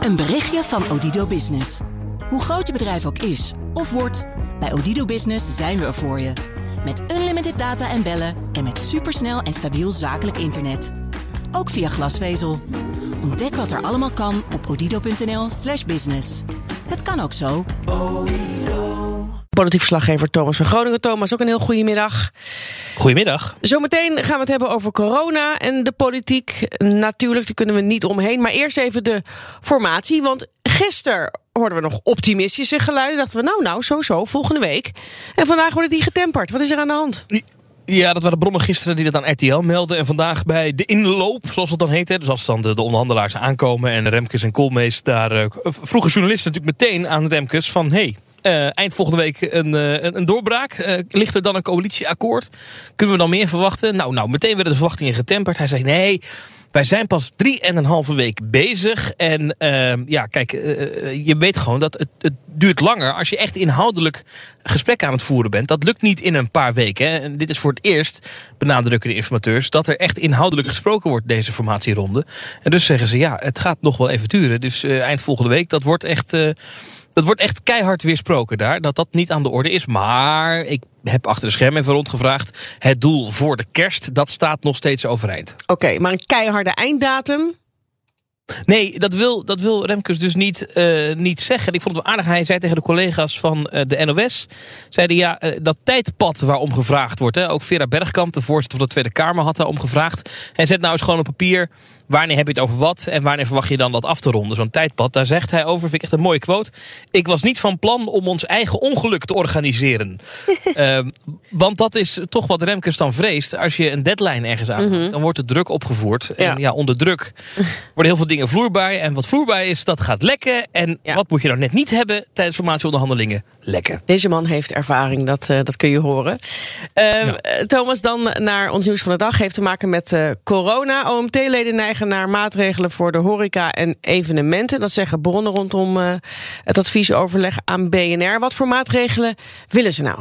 Een berichtje van Odido Business. Hoe groot je bedrijf ook is of wordt, bij Odido Business zijn we er voor je. Met unlimited data en bellen en met supersnel en stabiel zakelijk internet. Ook via glasvezel. Ontdek wat er allemaal kan op odido.nl/slash business. Het kan ook zo. Politiek verslaggever Thomas van Groningen. Thomas, ook een heel goede middag. Goedemiddag. Zometeen gaan we het hebben over corona en de politiek. Natuurlijk, daar kunnen we niet omheen. Maar eerst even de formatie. Want gisteren hoorden we nog optimistische geluiden. Dachten we, nou, nou, zo, zo, volgende week. En vandaag worden die getemperd. Wat is er aan de hand? Ja, dat waren bronnen gisteren die dat aan RTL melden. En vandaag bij de inloop, zoals het dan heet. Hè, dus als dan de, de onderhandelaars aankomen en Remkes en Koolmees daar... Uh, vroegen journalisten natuurlijk meteen aan Remkes van... Hey, uh, eind volgende week een, uh, een doorbraak. Uh, ligt er dan een coalitieakkoord? Kunnen we dan meer verwachten? Nou, nou, meteen werden de verwachtingen getemperd. Hij zei nee, wij zijn pas drie en een halve week bezig. En ja, kijk, je weet gewoon dat het, het, duurt langer als je echt inhoudelijk gesprek aan het voeren bent. Dat lukt niet in een paar weken. Hè. En dit is voor het eerst, benadrukken de informateurs, dat er echt inhoudelijk gesproken wordt deze formatieronde. En dus zeggen ze, ja, het gaat nog wel even duren. Dus eind volgende week, dat wordt echt... Dat wordt echt keihard weersproken daar, dat dat niet aan de orde is. Maar ik heb achter de schermen even rondgevraagd. Het doel voor de kerst, dat staat nog steeds overeind. Oké, okay, maar een keiharde einddatum? Nee, dat wil, dat wil Remkes dus niet, uh, niet zeggen. Ik vond het wel aardig. Hij zei tegen de collega's van uh, de NOS... zeiden ja, uh, dat tijdpad waarom gevraagd wordt... Hè, ook Vera Bergkamp, de voorzitter van de Tweede Kamer... had daarom gevraagd. Hij zet nou eens gewoon op papier... wanneer heb je het over wat... en wanneer verwacht je dan dat af te ronden, zo'n tijdpad. Daar zegt hij over, vind ik echt een mooie quote... ik was niet van plan om ons eigen ongeluk te organiseren. want dat is toch wat Remkes dan vreest. Als je een deadline ergens aan, mm -hmm. dan wordt de druk opgevoerd. En ja, onder druk worden heel veel dingen vloeibaar. En wat vloeibaar is, dat gaat lekken. En ja. wat moet je nou net niet hebben tijdens formatieonderhandelingen? Lekken. Deze man heeft ervaring, dat, uh, dat kun je horen. Uh, ja. Thomas, dan naar ons nieuws van de dag. Heeft te maken met uh, corona. OMT-leden neigen naar maatregelen voor de horeca en evenementen. Dat zeggen bronnen rondom het adviesoverleg aan BNR. Wat voor maatregelen willen ze nou?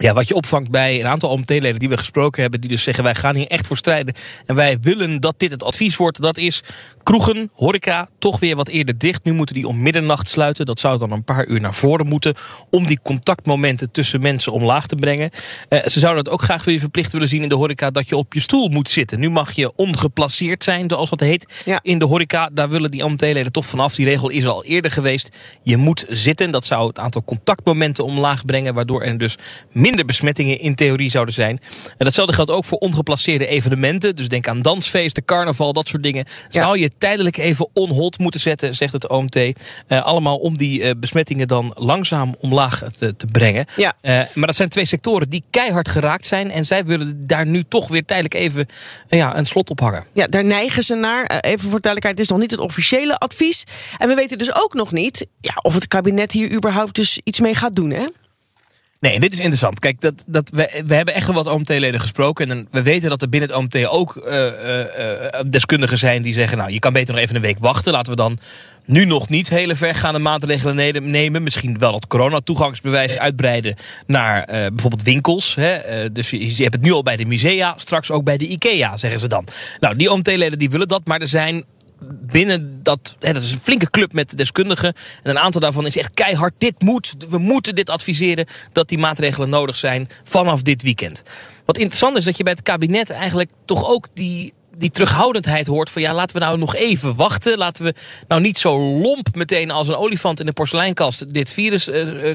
Ja, wat je opvangt bij een aantal OMT-leden die we gesproken hebben... die dus zeggen wij gaan hier echt voor strijden... en wij willen dat dit het advies wordt... dat is kroegen, horeca, toch weer wat eerder dicht. Nu moeten die om middernacht sluiten. Dat zou dan een paar uur naar voren moeten... om die contactmomenten tussen mensen omlaag te brengen. Uh, ze zouden het ook graag weer verplicht willen zien in de horeca... dat je op je stoel moet zitten. Nu mag je ongeplaceerd zijn, zoals dat heet. Ja. In de horeca, daar willen die OMT-leden toch vanaf. Die regel is al eerder geweest. Je moet zitten. Dat zou het aantal contactmomenten omlaag brengen... waardoor er dus minder besmettingen in theorie zouden zijn. En datzelfde geldt ook voor ongeplaceerde evenementen. Dus denk aan dansfeesten, carnaval, dat soort dingen. Ja. Zou je tijdelijk even on-hold moeten zetten, zegt het OMT. Uh, allemaal om die uh, besmettingen dan langzaam omlaag te, te brengen. Ja. Uh, maar dat zijn twee sectoren die keihard geraakt zijn. En zij willen daar nu toch weer tijdelijk even ja, een slot op hangen. Ja, daar neigen ze naar. even voor duidelijkheid, het is nog niet het officiële advies. En we weten dus ook nog niet ja, of het kabinet hier überhaupt dus iets mee gaat doen, hè? Nee, en dit is interessant. Kijk, dat, dat we, we hebben echt wel wat OMT-leden gesproken. En we weten dat er binnen het OMT ook uh, uh, deskundigen zijn die zeggen... nou, je kan beter nog even een week wachten. Laten we dan nu nog niet hele vergaande maatregelen nemen. Misschien wel het coronatoegangsbewijs uitbreiden naar uh, bijvoorbeeld winkels. Hè. Uh, dus je, je hebt het nu al bij de musea, straks ook bij de IKEA, zeggen ze dan. Nou, die OMT-leden die willen dat, maar er zijn binnen dat, hè, dat is een flinke club met deskundigen. En een aantal daarvan is echt keihard. Dit moet, we moeten dit adviseren dat die maatregelen nodig zijn vanaf dit weekend. Wat interessant is dat je bij het kabinet eigenlijk toch ook die die terughoudendheid hoort van ja, laten we nou nog even wachten. Laten we nou niet zo lomp meteen als een olifant in een porseleinkast dit virus uh,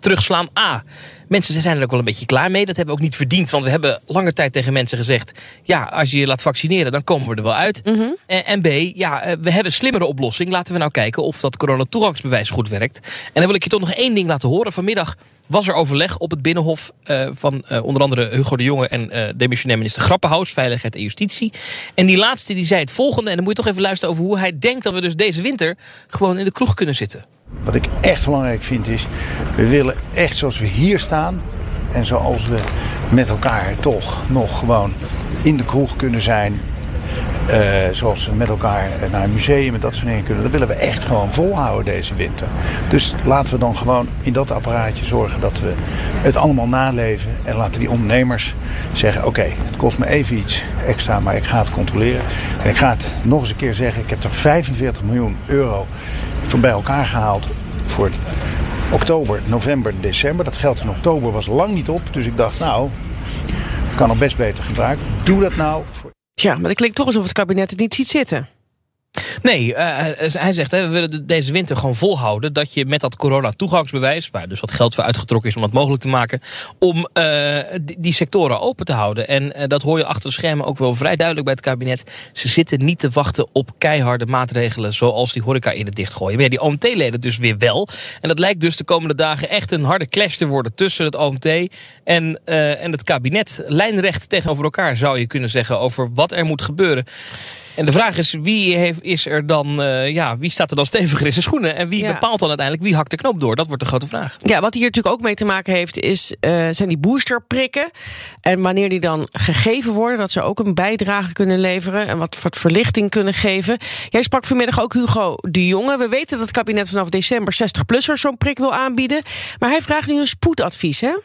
terugslaan. A, mensen zijn er ook wel een beetje klaar mee. Dat hebben we ook niet verdiend, want we hebben lange tijd tegen mensen gezegd... ja, als je je laat vaccineren, dan komen we er wel uit. Mm -hmm. en, B, ja, we hebben een slimmere oplossing. Laten we nou kijken of dat coronatoegangsbewijs goed werkt. En dan wil ik je toch nog één ding laten horen. Vanmiddag was er overleg op het Binnenhof uh, van uh, onder andere Hugo de Jonge en uh, demissionair minister Grappenhaus, Veiligheid en Justitie. En die laatste die zei het volgende, en dan moet je toch even luisteren over hoe hij denkt dat we dus deze winter gewoon in de kroeg kunnen zitten. Wat ik echt belangrijk vind is, we willen echt zoals we hier staan en zoals we met elkaar toch nog gewoon in de kroeg kunnen zijn. eh, zoals we met elkaar naar een museum en dat soort dingen kunnen. Dat willen we echt gewoon volhouden deze winter. Dus laten we dan gewoon in dat apparaatje zorgen dat we het allemaal naleven. En laten die ondernemers zeggen: Oké, het kost me even iets extra, maar ik ga het controleren. En ik ga het nog eens een keer zeggen: ik heb er 45 miljoen euro voor bij elkaar gehaald voor oktober, november, december. Dat geld in oktober was lang niet op. Dus ik dacht, nou, kan nog best beter gebruiken. Doe dat nou. Voor... Ja, maar het klinkt toch alsof het kabinet het niet ziet zitten. Nee, uh, hij zegt, hè, we willen deze winter gewoon volhouden... dat je met dat corona-toegangsbewijs... waar dus wat geld voor uitgetrokken is om dat mogelijk te maken... om uh, die, sectoren open te houden. En dat hoor je achter de schermen ook wel vrij duidelijk bij het kabinet. Ze zitten niet te wachten op keiharde maatregelen... zoals die horeca in het dichtgooien. Maar ja, die OMT-leden dus weer wel. En dat lijkt dus de komende dagen echt een harde clash te worden... tussen het OMT en, en het kabinet. Lijnrecht tegenover elkaar zou je kunnen zeggen... over wat er moet gebeuren. En de vraag is, wie, heeft, is er dan, uh, ja, wie staat er dan steviger in zijn schoenen? En wie ja. bepaalt dan uiteindelijk, wie hakt de knoop door? Dat wordt de grote vraag. Ja, wat hier natuurlijk ook mee te maken heeft, is, uh, zijn die boosterprikken. En wanneer die dan gegeven worden, dat ze ook een bijdrage kunnen leveren. En wat, wat verlichting kunnen geven. Jij sprak vanmiddag ook Hugo de Jonge. We weten dat het kabinet vanaf december 60-plussers zo'n prik wil aanbieden. Maar hij vraagt nu een spoedadvies, hè?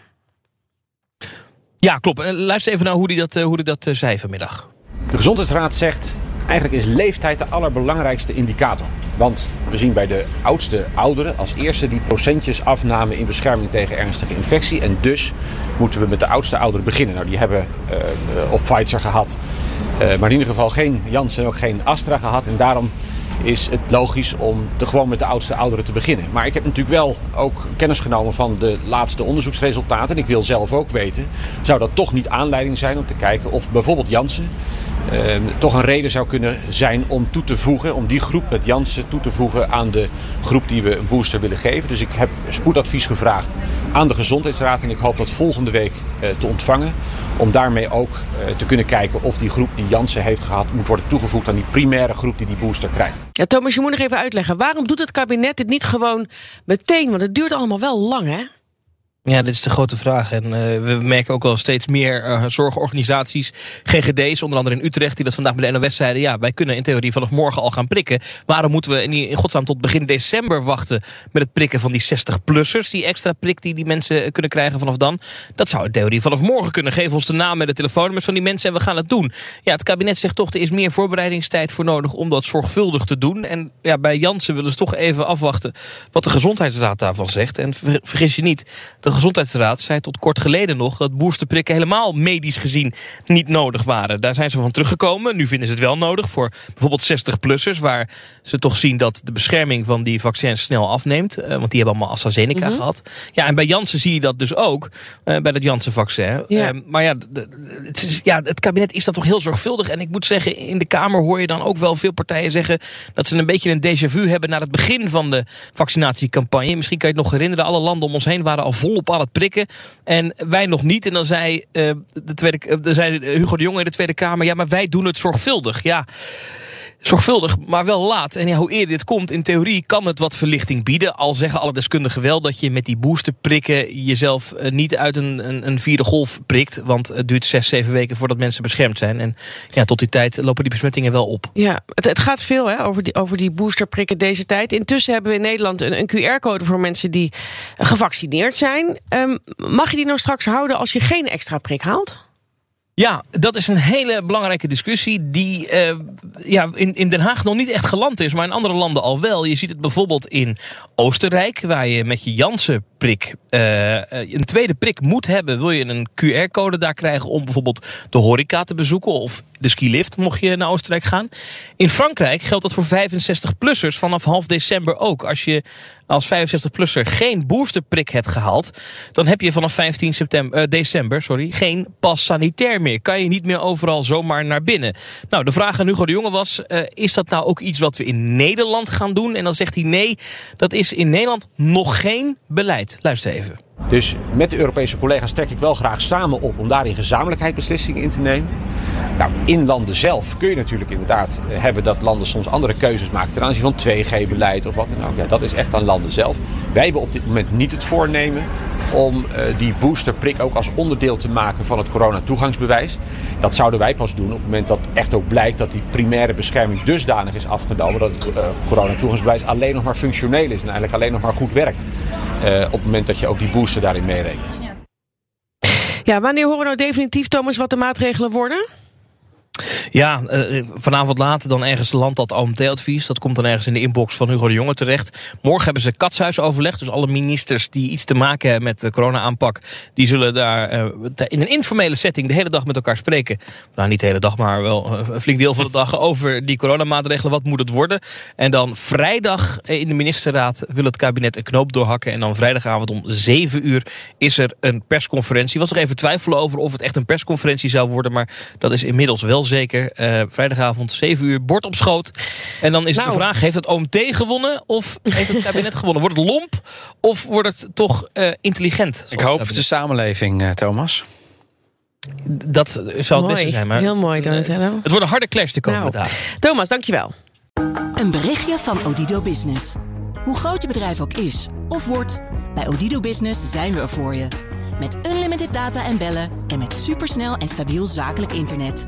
Ja, klopt. Luister even naar hoe hij dat, hoe die dat zei vanmiddag. De Gezondheidsraad zegt Eigenlijk is leeftijd de allerbelangrijkste indicator. Want we zien bij de oudste ouderen als eerste die procentjes afname in bescherming tegen ernstige infectie. En dus moeten we met de oudste ouderen beginnen. Nou, die hebben uh, op Pfizer gehad, uh, maar in ieder geval geen Janssen en ook geen Astra gehad. En daarom is het logisch om te gewoon met de oudste ouderen te beginnen. Maar ik heb natuurlijk wel ook kennis genomen van de laatste onderzoeksresultaten. En ik wil zelf ook weten, zou dat toch niet aanleiding zijn om te kijken of bijvoorbeeld Janssen toch een reden zou kunnen zijn om toe te voegen, om die groep met Janssen toe te voegen aan de groep die we een booster willen geven. Dus ik heb spoedadvies gevraagd aan de Gezondheidsraad en ik hoop dat volgende week uh, te ontvangen. Om daarmee ook uh, te kunnen kijken of die groep die Janssen heeft gehad moet worden toegevoegd aan die primaire groep die die booster krijgt. Ja, Thomas, je moet nog even uitleggen. Waarom doet het kabinet dit niet gewoon meteen? Want het duurt allemaal wel lang, hè? Ja, dit is de grote vraag. En uh, we merken ook wel steeds meer uh, zorgorganisaties, GGD's, onder andere in Utrecht, die dat vandaag bij de NOS zeiden. Ja, wij kunnen in theorie vanaf morgen al gaan prikken. Waarom moeten we in, godsnaam tot begin december wachten met het prikken van die 60-plussers? Die extra prik die die mensen kunnen krijgen vanaf dan. Dat zou in theorie vanaf morgen kunnen. Geef ons de naam en de telefoonnummers van die mensen en we gaan het doen. Ja, het kabinet zegt toch, er is meer voorbereidingstijd voor nodig om dat zorgvuldig te doen. En ja, bij Jansen willen ze toch even afwachten wat de gezondheidsraad daarvan zegt. En vergis je niet, de de Gezondheidsraad zei tot kort geleden nog... dat boosterprikken helemaal medisch gezien niet nodig waren. Daar zijn ze van teruggekomen. Nu vinden ze het wel nodig voor bijvoorbeeld 60-plussers... waar ze toch zien dat de bescherming van die vaccins snel afneemt. Uh, want die hebben allemaal AstraZeneca mm -hmm. gehad. Ja, en bij Janssen zie je dat dus ook. Uh, bij dat Janssen-vaccin. Ja. Uh, maar ja het, is, ja, het kabinet is dat toch heel zorgvuldig. En ik moet zeggen, in de Kamer hoor je dan ook wel veel partijen zeggen... dat ze een beetje een déjà vu hebben naar het begin van de vaccinatiecampagne. Misschien kan je het nog herinneren. Alle landen om ons heen waren al volop aan het prikken. En wij nog niet. En dan zei, uh, de tweede, uh, zei Hugo de Jonge in de Tweede Kamer... ja, maar wij doen het zorgvuldig. Ja, zorgvuldig, maar wel laat. En ja, hoe eerder dit komt, in theorie kan het wat verlichting bieden. Al zeggen alle deskundigen wel dat je met die boosterprikken... jezelf uh, niet uit een, een, een, vierde golf prikt. Want het duurt zes, zeven weken voordat mensen beschermd zijn. En ja, tot die tijd lopen die besmettingen wel op. Ja, het, het gaat veel hè, over, die, over die boosterprikken deze tijd. Intussen hebben we in Nederland een, een QR-code voor mensen die gevaccineerd zijn. Um, mag je die nou straks houden als je geen extra prik haalt? Ja, dat is een hele belangrijke discussie die uh, ja, in, in Den Haag nog niet echt geland is, maar in andere landen al wel. Je ziet het bijvoorbeeld in Oostenrijk, waar je met je Janssen-prik uh, een tweede prik moet hebben. Wil je een QR-code daar krijgen om bijvoorbeeld de horeca te bezoeken of de skilift, mocht je naar Oostenrijk gaan. In Frankrijk geldt dat voor 65-plussers vanaf half december ook. Als je als 65-plusser geen boosterprik hebt gehaald... dan heb je vanaf 15 september, uh, december sorry, geen pas sanitair meer. Kan je niet meer overal zomaar naar binnen. Nou, de vraag aan Hugo de Jonge was... Uh, is dat nou ook iets wat we in Nederland gaan doen? En dan zegt hij nee, dat is in Nederland nog geen beleid. Luister even. Dus met de Europese collega's trek ik wel graag samen op om daarin gezamenlijkheid beslissingen in te nemen. Nou, in landen zelf kun je natuurlijk inderdaad hebben dat landen soms andere keuzes maken ten aanzien van 2G-beleid of wat dan ook. Ja, dat is echt aan landen zelf. Wij hebben op dit moment niet het voornemen om uh, die boosterprik ook als onderdeel te maken van het coronatoegangsbewijs. Dat zouden wij pas doen op het moment dat echt ook blijkt dat die primaire bescherming dusdanig is afgenomen dat het uh, coronatoegangsbewijs alleen nog maar functioneel is en eigenlijk alleen nog maar goed werkt. Op het moment dat je ook die booster daarin meerekent. Ja, wanneer horen we nou definitief, Thomas, wat de maatregelen worden? Ja, uh, vanavond laat dan ergens landt dat OMT-advies. Dat komt dan ergens in de inbox van Hugo de Jonge terecht. Morgen hebben ze katshuisoverleg. Dus alle ministers die iets te maken hebben met de corona-aanpak... die zullen daar uh, in een informele setting de hele dag met elkaar spreken. Nou, niet de hele dag, maar wel een flink deel van de dag... over die coronamaatregelen. Wat moet het worden? En dan vrijdag in de ministerraad wil het kabinet een knoop doorhakken. En dan vrijdagavond om 7 uur is er een persconferentie. Was er even twijfelen over of het echt een persconferentie zou worden... maar dat is inmiddels wel zeker. Uh, vrijdagavond 7 uur, bord op schoot. En dan is nou. de vraag, heeft het OMT gewonnen of heeft het kabinet gewonnen? Wordt het lomp of wordt het toch uh, intelligent? Ik hoop het de samenleving, uh, Thomas. Dat zou het beste zijn. Maar Heel mooi, Donatello. Het wordt een harde clash de komende nou, dagen. Thomas, dankjewel. Een berichtje van Odido Business. Hoe groot je bedrijf ook is of wordt, bij Odido Business zijn we er voor je. Met unlimited data en bellen en met supersnel en stabiel zakelijk internet.